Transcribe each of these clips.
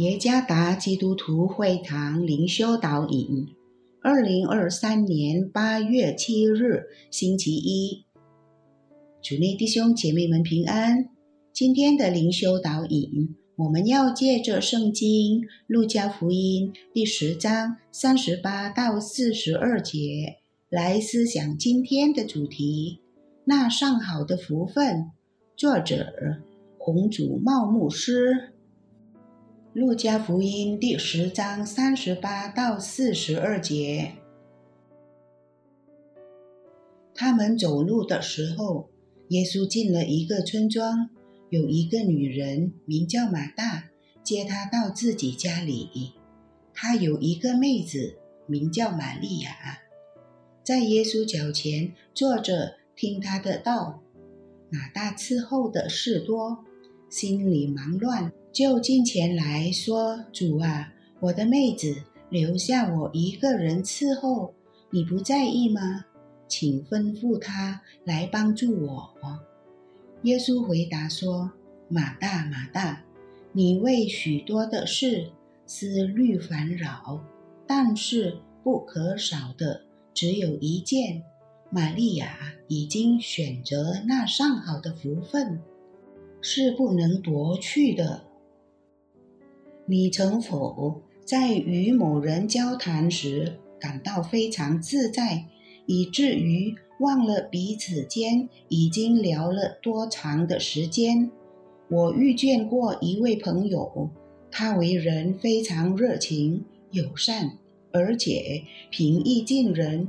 耶加达基督徒会堂灵修导引，二零二三年八月七日，星期一，主内弟兄姐妹们平安。今天的灵修导引，我们要借着圣经路加福音第十章三十八到四十二节来思想今天的主题：那上好的福分。作者红主茂牧师。路加福音第十章三十八到四十二节，他们走路的时候，耶稣进了一个村庄，有一个女人名叫马大，接他到自己家里。她有一个妹子名叫玛利亚，在耶稣脚前坐着听他的道。马大伺候的事多，心里忙乱。就近前来说：“主啊，我的妹子留下我一个人伺候，你不在意吗？请吩咐她来帮助我。”耶稣回答说：“马大，马大，你为许多的事思虑烦扰，但是不可少的只有一件。玛利亚已经选择那上好的福分，是不能夺去的。”你曾否在与某人交谈时感到非常自在，以至于忘了彼此间已经聊了多长的时间？我遇见过一位朋友，他为人非常热情、友善，而且平易近人、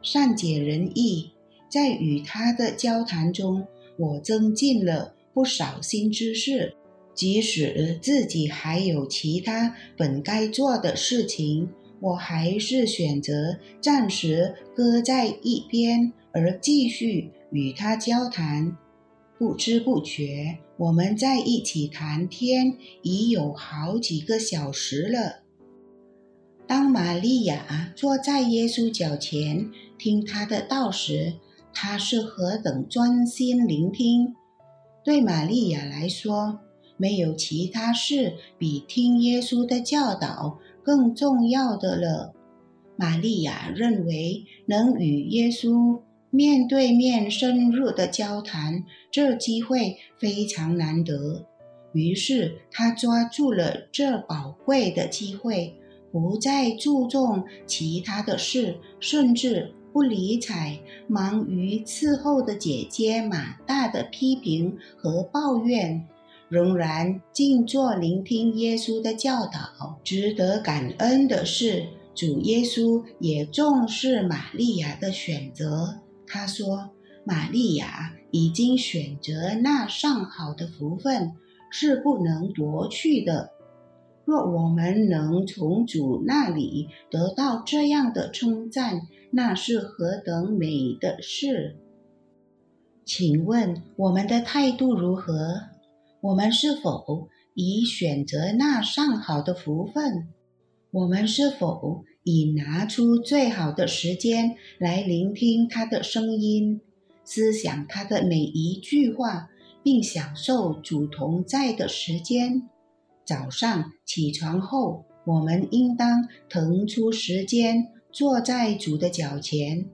善解人意。在与他的交谈中，我增进了不少新知识。即使自己还有其他本该做的事情，我还是选择暂时搁在一边，而继续与他交谈。不知不觉，我们在一起谈天已有好几个小时了。当玛利亚坐在耶稣脚前听他的道时，他是何等专心聆听！对玛利亚来说，没有其他事比听耶稣的教导更重要的了。玛利亚认为能与耶稣面对面深入的交谈，这机会非常难得。于是她抓住了这宝贵的机会，不再注重其他的事，甚至不理睬忙于伺候的姐姐马大的批评和抱怨。仍然静坐聆听耶稣的教导。值得感恩的是，主耶稣也重视玛利亚的选择。他说：“玛利亚已经选择那上好的福分，是不能夺去的。若我们能从主那里得到这样的称赞，那是何等美的事！”请问我们的态度如何？我们是否已选择那上好的福分？我们是否已拿出最好的时间来聆听他的声音，思想他的每一句话，并享受主同在的时间？早上起床后，我们应当腾出时间坐在主的脚前；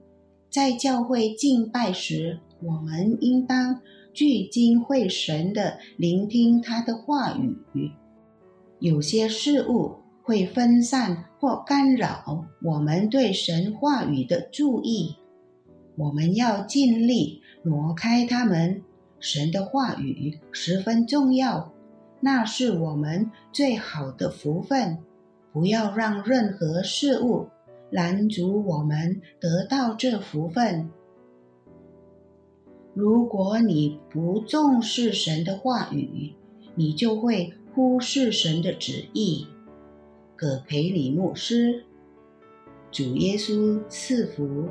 在教会敬拜时，我们应当。聚精会神地聆听他的话语，有些事物会分散或干扰我们对神话语的注意，我们要尽力挪开它们。神的话语十分重要，那是我们最好的福分。不要让任何事物拦阻我们得到这福分。如果你不重视神的话语，你就会忽视神的旨意。葛培里牧师，主耶稣赐福。